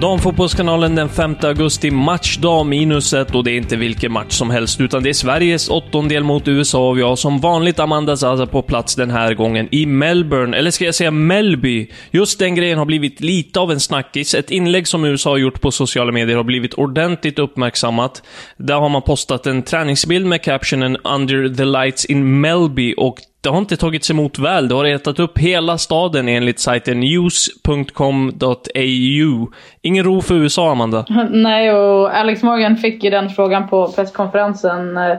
Damfotbollskanalen den 5 augusti, matchdag minus ett och det är inte vilken match som helst, utan det är Sveriges åttondel mot USA och vi har som vanligt Amanda Zaza på plats den här gången i Melbourne, eller ska jag säga Melby? Just den grejen har blivit lite av en snackis. Ett inlägg som USA har gjort på sociala medier har blivit ordentligt uppmärksammat. Där har man postat en träningsbild med captionen “Under the lights in Melby” och det har inte tagits emot väl. Det har retat upp hela staden enligt sajten news.com.au. Ingen ro för USA, Amanda. Nej, och Alex Morgan fick ju den frågan på presskonferensen eh,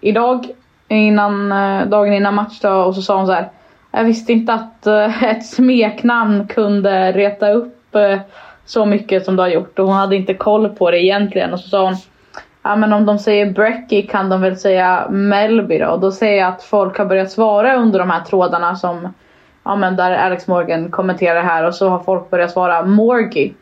idag, innan, eh, dagen innan matchdag, och så sa hon så här. Jag visste inte att eh, ett smeknamn kunde reta upp eh, så mycket som det har gjort och hon hade inte koll på det egentligen. Och så sa hon Ja men om de säger Brecky kan de väl säga Melby då? Och då säger jag att folk har börjat svara under de här trådarna som Ja men där Alex Morgan kommenterar här och så har folk börjat svara Morgy.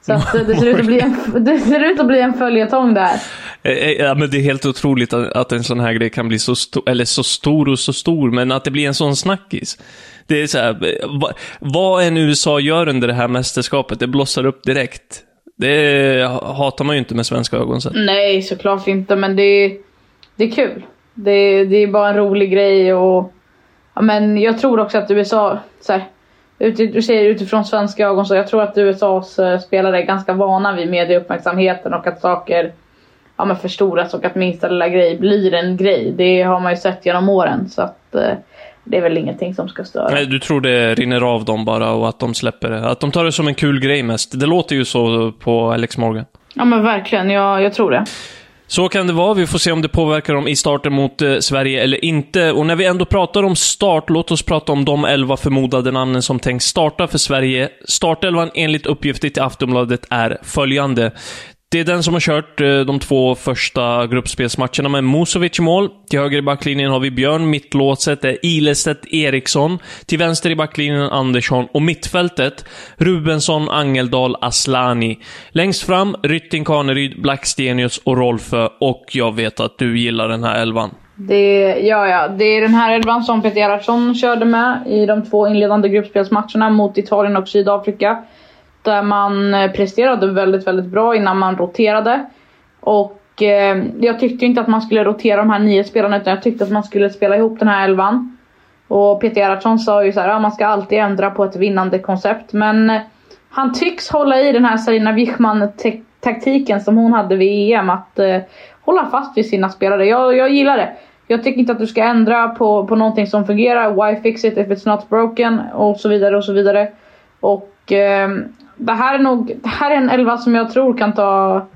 Så att det ser ut att bli en, det ser ut att bli en följetong där. Eh, eh, Ja, men det är helt otroligt att, en sån här grej kan bli så stor, eller så stor och så stor, men att det blir en sån snackis. Det är så här, eh, vad, vad en USA gör under det här mästerskapet, det blossar upp direkt. Det hatar man ju inte med svenska ögon sett. Nej såklart inte men det är, det är kul. Det är, det är bara en rolig grej och ja, men jag tror också att USA, så här, ut, du säger utifrån svenska ögon så jag tror att USAs eh, spelare är ganska vana vid medieuppmärksamheten och att saker ja, men förstoras och att minsta lilla grej blir en grej. Det har man ju sett genom åren så att eh, det är väl ingenting som ska störa. Nej, du tror det rinner av dem bara och att de släpper det? Att de tar det som en kul grej mest? Det låter ju så på Alex Morgan. Ja men verkligen, jag, jag tror det. Så kan det vara. Vi får se om det påverkar dem i starten mot eh, Sverige eller inte. Och när vi ändå pratar om start, låt oss prata om de elva förmodade namnen som tänks starta för Sverige. Startelvan enligt uppgifter till Aftonbladet är följande. Det är den som har kört eh, de två första gruppspelsmatcherna med Musovic i mål. Till höger i backlinjen har vi Björn, mittlåset är Ilestedt Eriksson. Till vänster i backlinjen Andersson och mittfältet Rubensson, Angeldal, Aslani. Längst fram Rytting, Kaneryd, Blackstenius och Rolfö. Och jag vet att du gillar den här elvan. Det, ja, ja, det är den här elvan som Peter Gerhardsson körde med i de två inledande gruppspelsmatcherna mot Italien och Sydafrika. Där man eh, presterade väldigt, väldigt bra innan man roterade. Och eh, jag tyckte inte att man skulle rotera de här nio spelarna utan jag tyckte att man skulle spela ihop den här elvan. Och Peter Gerhardsson sa ju så här, ja, man ska alltid ändra på ett vinnande koncept. Men eh, han tycks hålla i den här Sarina Wichman-taktiken som hon hade vid EM. Att eh, hålla fast vid sina spelare. Jag, jag gillar det. Jag tycker inte att du ska ändra på, på någonting som fungerar. Why fix it if it's not broken? Och så vidare och så vidare. Och eh, det här är nog, det här är en elva som jag tror kan ta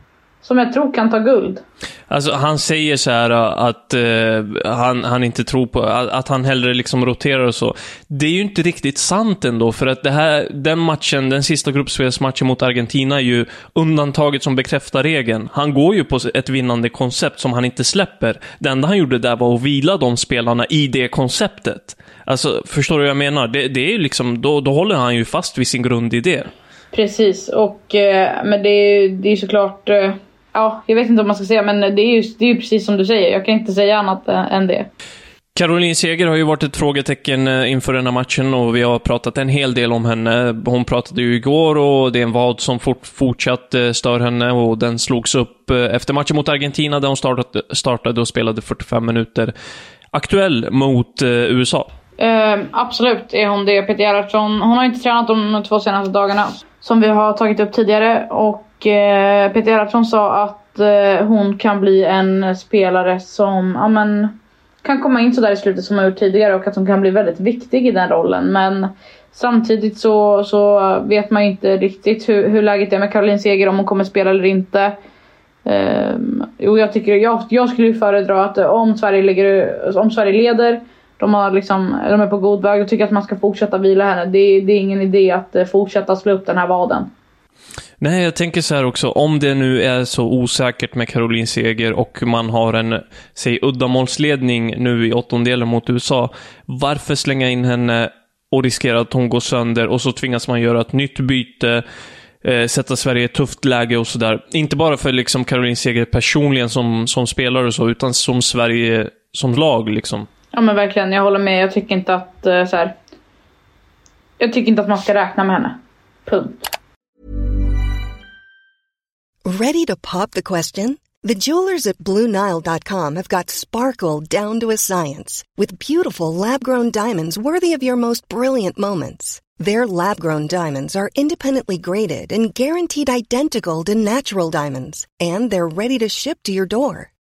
som jag tror kan ta guld. Alltså, han säger så här äh, att uh, han, han inte tror på, att, att, han hellre liksom roterar och så. Det är ju inte riktigt sant ändå, för att det här, den matchen, den sista gruppspelsmatchen mot Argentina är ju undantaget som bekräftar regeln. Han går ju på ett vinnande koncept som han inte släpper. Det enda han gjorde där var att vila de spelarna i det konceptet. Alltså, förstår du vad jag menar? Det, det är ju liksom, då, då håller han ju fast vid sin grundidé. Precis, och eh, men det är ju det är såklart eh, Ja, jag vet inte vad man ska säga men det är ju, det är ju precis som du säger. Jag kan inte säga annat eh, än det. Caroline Seger har ju varit ett frågetecken eh, inför den här matchen och vi har pratat en hel del om henne. Hon pratade ju igår och det är en vad som fort, fortsatt eh, stör henne och den slogs upp efter matchen mot Argentina där hon startade, startade och spelade 45 minuter. Aktuell mot USA. Uh, absolut är hon det. Peter Gerhardsson, hon har inte tränat de två senaste dagarna som vi har tagit upp tidigare och uh, Peter Gerhardsson sa att uh, hon kan bli en spelare som, ja men kan komma in sådär i slutet som hon gjort tidigare och att hon kan bli väldigt viktig i den rollen. Men samtidigt så, så vet man inte riktigt hur, hur läget är med Caroline Seger, om hon kommer spela eller inte. Um, jo, jag, tycker, jag, jag skulle föredra att eh, om Sverige, ligger, om Sverige leder, de, har liksom, de är på god väg, och tycker att man ska fortsätta vila henne. Det, det är ingen idé att eh, fortsätta slå upp den här vaden. Nej, jag tänker så här också, om det nu är så osäkert med Caroline Seger och man har en, säg uddamålsledning nu i åttondelen mot USA, varför slänga in henne och riskera att hon går sönder och så tvingas man göra ett nytt byte, eh, sätta Sverige i ett tufft läge och sådär. Inte bara för liksom Caroline Seger personligen som, som spelare och så, utan som Sverige som lag liksom. Ja men verkligen, jag håller med. Jag tycker inte att eh, så här, Jag tycker inte att man ska räkna med henne. Punkt. Ready to pop the question? The jewelers at BlueNile.com have got sparkle down to a science with beautiful lab-grown diamonds worthy of your most brilliant moments. Their lab-grown diamonds are independently graded and guaranteed identical to natural diamonds, and they're ready to ship to your door.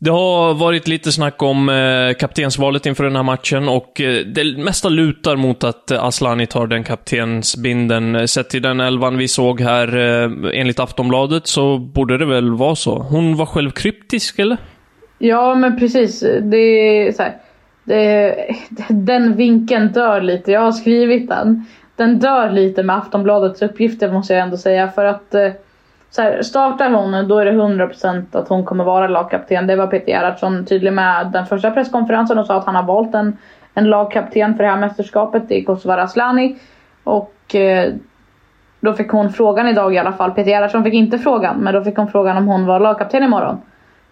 Det har varit lite snack om eh, kaptensvalet inför den här matchen och eh, det mesta lutar mot att eh, Aslani tar den kaptensbinden. Sett till den elvan vi såg här eh, enligt Aftonbladet så borde det väl vara så. Hon var själv kryptisk, eller? Ja, men precis. Det är så här, det, den vinkeln dör lite. Jag har skrivit den. Den dör lite med Aftonbladets uppgifter måste jag ändå säga. För att eh, så här, startar hon då är det 100% att hon kommer vara lagkapten. Det var Peter Gerhardsson tydlig med den första presskonferensen och sa att han har valt en, en lagkapten för det här mästerskapet. Det är Kosovare Asllani. Och eh, då fick hon frågan idag i alla fall. Peter Gerhardsson fick inte frågan, men då fick hon frågan om hon var lagkapten imorgon.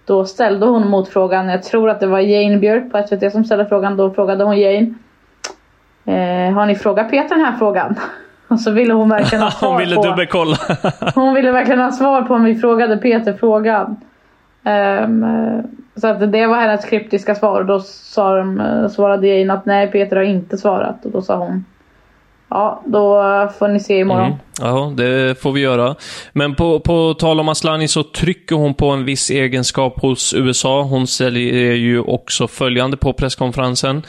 Då ställde hon motfrågan, jag tror att det var Jane Björk på SVT som ställde frågan. Då frågade hon Jane. Eh, har ni frågat Peter den här frågan? Och så ville hon verkligen ha svar hon ville på... dubbelkolla. hon ville verkligen ha svar på om vi frågade Peter frågan. Um, så att det var hennes kryptiska svar. Och då sa de, svarade Jane att nej Peter har inte svarat. Och då sa hon Ja, då får ni se imorgon. Mm. Ja, det får vi göra. Men på, på tal om Aslani så trycker hon på en viss egenskap hos USA. Hon säger ju också följande på presskonferensen.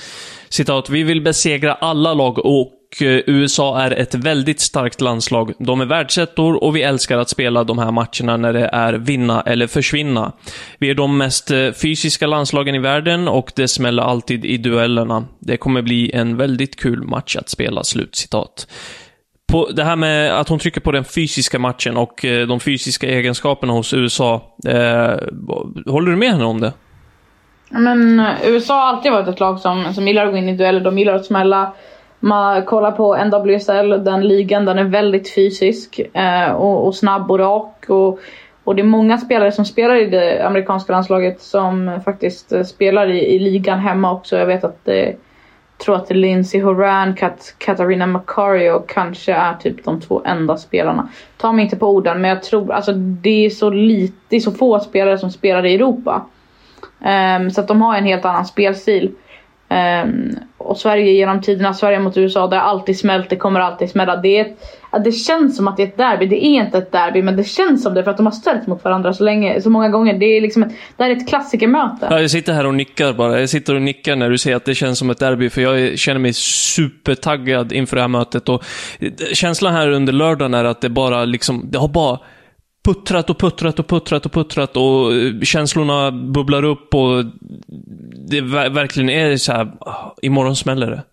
Citat, vi vill besegra alla lag och Eh, USA är ett väldigt starkt landslag. De är världsettor och vi älskar att spela de här matcherna när det är vinna eller försvinna. Vi är de mest eh, fysiska landslagen i världen och det smäller alltid i duellerna. Det kommer bli en väldigt kul match att spela, slutcitat. På det här med att hon trycker på den fysiska matchen och eh, de fysiska egenskaperna hos USA. Eh, håller du med henne om det? Men USA har alltid varit ett lag som, som gillar att gå in i dueller, de gillar att smälla. Man kollar på NWSL, den ligan, den är väldigt fysisk eh, och, och, snabb och rak. Och, och det är många spelare som spelar i det amerikanska landslaget som faktiskt eh, spelar i, i ligan hemma också. Jag vet att det, tror att det är Lindsey Horan, Kat, Katarina Macario kanske är typ de två enda spelarna. Ta mig inte på orden men jag tror, alltså det är så lite, det är så få spelare som spelar i Europa. Um, så att de har en helt annan spelstil. Um, och Sverige genom tiderna, Sverige mot USA, det har alltid smält, det kommer alltid smälla. Det, är ett, det känns som att det är ett derby, det är inte ett derby men det känns som det för att de har ställts mot varandra så länge, så många gånger. Det är liksom ett, det här är ett klassikermöte. Ja, jag sitter här och nickar bara. Jag sitter och nickar när du säger att det känns som ett derby, för jag känner mig supertaggad inför det här mötet. Och eh, känslan här under lördagen är att det bara liksom, det har bara puttrat och puttrat och puttrat och puttrat och eh, känslorna bubblar upp och det verkligen är så här, ah, imorgon smäller det.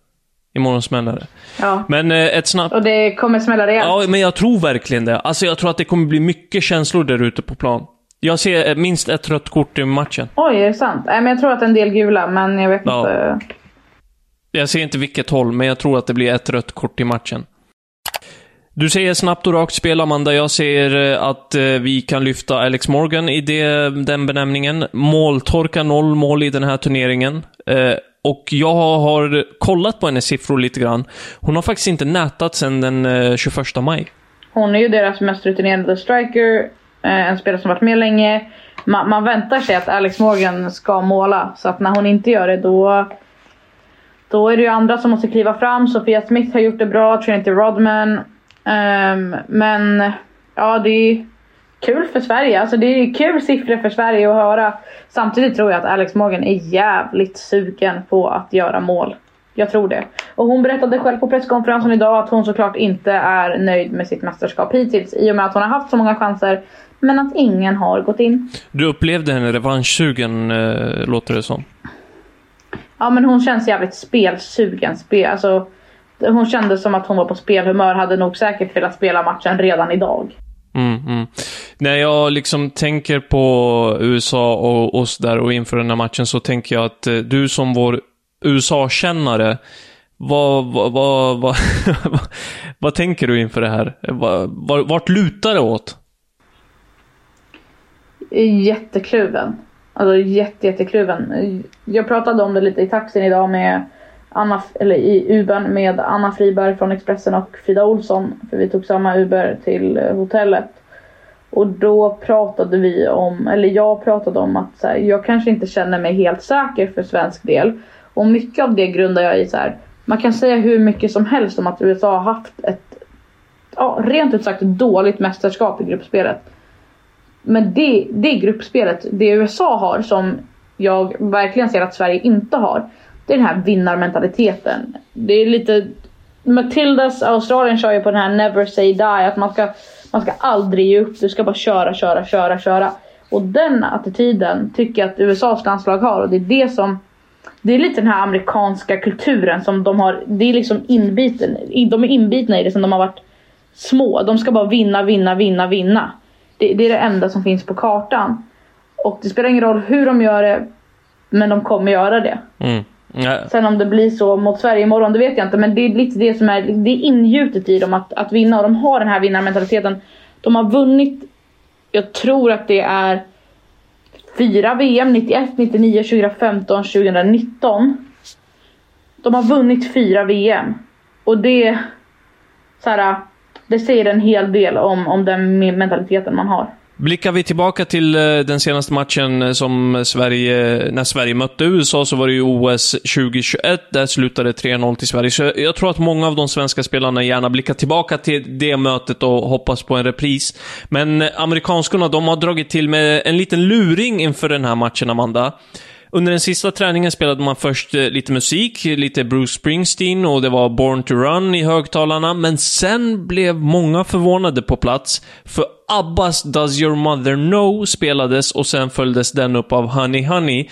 Imorgon smäller det. Ja. Men eh, ett snabbt... Och det kommer smälla rejält. Ja, men jag tror verkligen det. Alltså jag tror att det kommer bli mycket känslor där ute på plan. Jag ser minst ett rött kort i matchen. Oj, är det sant? Nej, men jag tror att en del gula, men jag vet ja. inte. Jag ser inte vilket håll, men jag tror att det blir ett rött kort i matchen. Du säger snabbt och rakt spel, Amanda. Jag ser eh, att eh, vi kan lyfta Alex Morgan i det, den benämningen. Måltorka noll mål i den här turneringen. Eh, och jag har kollat på hennes siffror lite grann. Hon har faktiskt inte nätat sedan den 21 maj. Hon är ju deras mest rutinerade striker. En spelare som varit med länge. Man, man väntar sig att Alex Morgan ska måla. Så att när hon inte gör det, då då är det ju andra som måste kliva fram. Sofia Smith har gjort det bra, Trinity Rodman. Um, men ja, det är kul för Sverige. Alltså det är kul siffror för Sverige att höra. Samtidigt tror jag att Alex Morgan är jävligt sugen på att göra mål. Jag tror det. Och hon berättade själv på presskonferensen idag att hon såklart inte är nöjd med sitt mästerskap hittills i och med att hon har haft så många chanser men att ingen har gått in. Du upplevde henne revanschsugen, äh, låter det som. Ja men hon känns jävligt spelsugen. Spel, alltså, hon kände som att hon var på spelhumör, hade nog säkert velat spela matchen redan idag. Mm, mm. När jag liksom tänker på USA och oss där och inför den här matchen så tänker jag att eh, du som vår USA-kännare, vad, vad, vad, vad, vad tänker du inför det här? Vart lutar det åt? Jättekluven. Alltså jätte, jättekluven. Jag pratade om det lite i taxin idag med Anna, eller i Ubern med Anna Friberg från Expressen och Frida Olsson. För vi tog samma Uber till eh, hotellet. Och då pratade vi om, eller jag pratade om att så här, jag kanske inte känner mig helt säker för svensk del. Och mycket av det grundar jag i så här, man kan säga hur mycket som helst om att USA har haft ett, ja, rent ut sagt dåligt mästerskap i gruppspelet. Men det, det gruppspelet, det USA har som jag verkligen ser att Sverige inte har. Det är den här vinnarmentaliteten. Det är lite... Matildas Australien kör ju på den här never say die. Att man ska, man ska aldrig ge upp. Du ska bara köra, köra, köra, köra. Och den attityden tycker jag att USAs landslag har. Och det är det som... Det är lite den här amerikanska kulturen som de har. Det är liksom inbiten. De är inbitna i det sen de har varit små. De ska bara vinna, vinna, vinna, vinna. Det, det är det enda som finns på kartan. Och det spelar ingen roll hur de gör det. Men de kommer göra det. Mm. Nej. Sen om det blir så mot Sverige imorgon, det vet jag inte. Men det är lite det som är, det är ingjutet i dem att, att vinna. Och de har den här vinnarmentaliteten. De har vunnit, jag tror att det är fyra VM, 91, 99, 2015, 2019. De har vunnit fyra VM. Och det, så här, det säger en hel del om, om den mentaliteten man har. Blickar vi tillbaka till eh, den senaste matchen eh, som Sverige, när Sverige mötte USA, så var det ju OS 2021. Där slutade 3-0 till Sverige. Så jag tror att många av de svenska spelarna gärna blickar tillbaka till det mötet och hoppas på en repris. Men eh, amerikanskorna, de har dragit till med en liten luring inför den här matchen, Amanda. Under den sista träningen spelade man först eh, lite musik, lite Bruce Springsteen och det var Born to Run i högtalarna, men sen blev många förvånade på plats, för Abbas Does Your Mother Know spelades och sen följdes den upp av Honey Honey.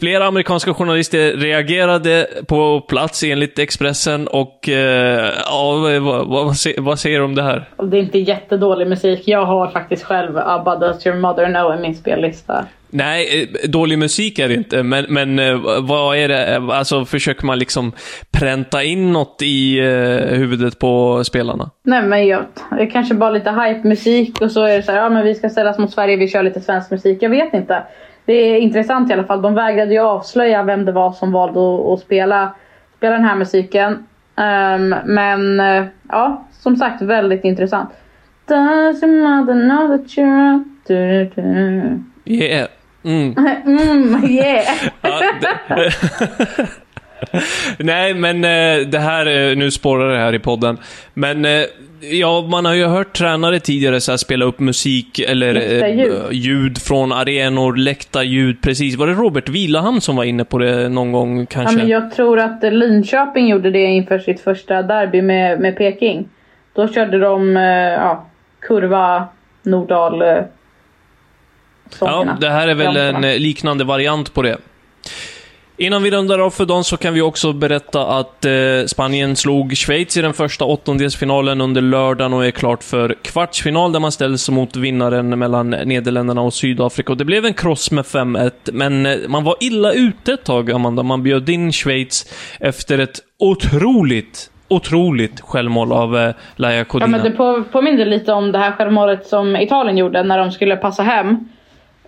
Flera amerikanska journalister reagerade på plats enligt Expressen och eh, ja, vad, vad, vad, säger du om det här? Det är inte jättedålig musik. Jag har faktiskt själv ABBA Does Your Mother Know i min spellista. Nej, eh, dålig musik är det inte, men, men eh, vad är det? Alltså, försöker man liksom pränta in något i eh, huvudet på spelarna? Nej, men jag, det är kanske bara lite hype-musik och så är det så här, ja men vi ska ställas mot Sverige, vi kör lite svensk musik. Jag vet inte. Det är intressant i alla fall. De vägrade ju avslöja vem det var som valde att, spela, spela den här musiken. Um, men ja, som sagt väldigt intressant. Does your mother know that you're... Du, du. Yeah. Mm. mm, yeah. Nej, men eh, det här, eh, nu spårar det här i podden. Men eh, ja, man har ju hört tränare tidigare så här, spela upp musik eller Läktarljud. ljud från arenor, läktarljud, precis. Var det Robert Vilahamn som var inne på det någon gång Ja, kanske? men jag tror att Linköping gjorde det inför sitt första derby med, med Peking. Då körde de ja, kurva Nordahl eh, Ja, sångerna. det här är väl en eh, liknande variant på det. Innan vi rundar av för dagen så kan vi också berätta att eh, Spanien slog Schweiz i den första åttondelsfinalen under lördagen och är klart för kvartsfinal där man ställs mot vinnaren mellan Nederländerna och Sydafrika. Och det blev en kross med 5-1, men eh, man var illa ute ett tag, Amanda. Man bjöd in Schweiz efter ett otroligt, otroligt självmål av eh, Laia Ja, Codina. men det på, påminner lite om det här självmålet som Italien gjorde när de skulle passa hem.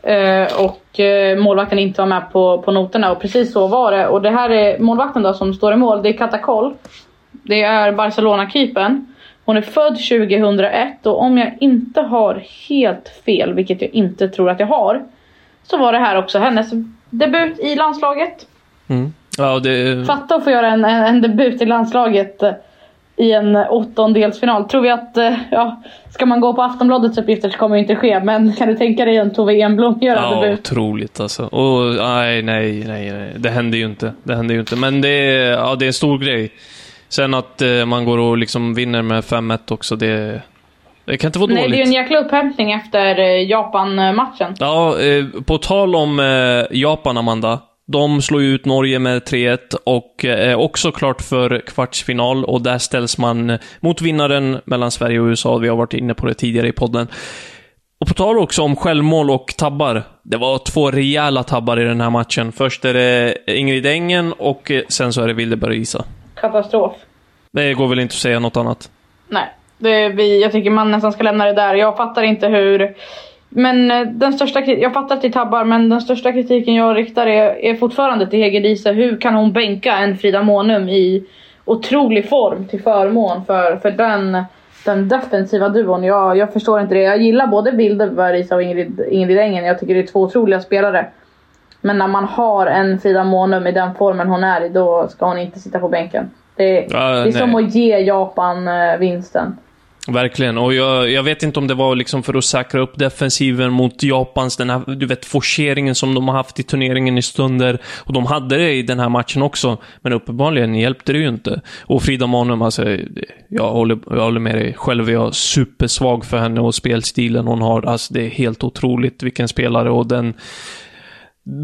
Eh, och eh, målvakten inte var med på, på noterna och precis så var det. Och det här är målvakten då som står i mål, det är Katakol. Det är Barcelona-keepern. Hon är född 2001 och om jag inte har helt fel, vilket jag inte tror att jag har, så var det här också hennes debut i landslaget. Mm. Ja, det... Fatta att få göra en, en, en debut i landslaget i en åttondelsfinal. Tror vi att, eh, ja, ska man gå på Aftonbladets uppgifter så kommer det inte ske. Men kan du tänka dig en Tove Enblom göra Ja, debut? otroligt alltså. Och, nej, nej, nej, nej. Det händer ju inte. Det händer ju inte. Men det är, ja, det är en stor grej. Sen att eh, man går och liksom vinner med 5-1 också, det, det kan inte vara Nej, dåligt. det är ju en jäkla upphämtning efter eh, Japan-matchen. Ja, eh, på tal om eh, Japan, Amanda. De slår ju ut Norge med 3-1 och eh, är också klart för kvartsfinal och där ställs man mot vinnaren mellan Sverige och USA. Vi har varit inne på det tidigare i podden. Och på tal också om självmål och tabbar. Det var två rejäla tabbar i den här matchen. Först är det Ingrid Engen och eh, sen så är det Wildeberg Isa. Katastrof. Det går väl inte att säga något annat. Nej, det, vi, jag tycker man nästan ska lämna det där. Jag fattar inte hur... Men eh, den största jag fattar att det tabbar, men den största kritiken jag riktar är, är fortfarande till Hege Diese. Hur kan hon bänka en Frida Månum i otrolig form till förmån för, för den, den defensiva duon? Jag, jag förstår inte det. Jag gillar både Bilderberg och Ingrid, Ingrid Engen. Jag tycker det är två otroliga spelare. Men när man har en Frida Månum i den formen hon är i, då ska hon inte sitta på bänken. Det, Ja, det är nej. som att ge Japan eh, vinsten. Verkligen, och jag, jag vet inte om det var liksom för att säkra upp defensiven mot Japans, den här, du vet, forceringen som de har haft i turneringen i stunder. Och de hade det i den här matchen också, men uppenbarligen hjälpte det ju inte. Och Frida Manum, alltså, jag håller, jag håller med dig. Själv är jag supersvag för henne och spelstilen hon har. Alltså, det är helt otroligt vilken spelare och den...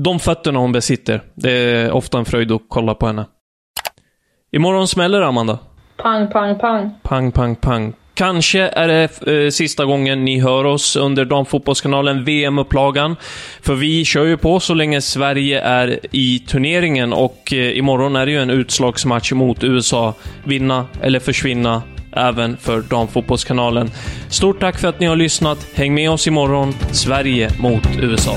De fötterna hon besitter. Det är ofta en fröjd att kolla på henne. Imorgon smäller det, Amanda. Pang, pang, pang. Pang, pang, pang. Kanske är det eh, sista gången ni hör oss under Damfotbollskanalen VM-upplagan. För vi kör ju på så länge Sverige är i turneringen och eh, imorgon är det ju en utslagsmatch mot USA. Vinna eller försvinna även för Damfotbollskanalen. Stort tack för att ni har lyssnat. Häng med oss imorgon. Sverige mot USA.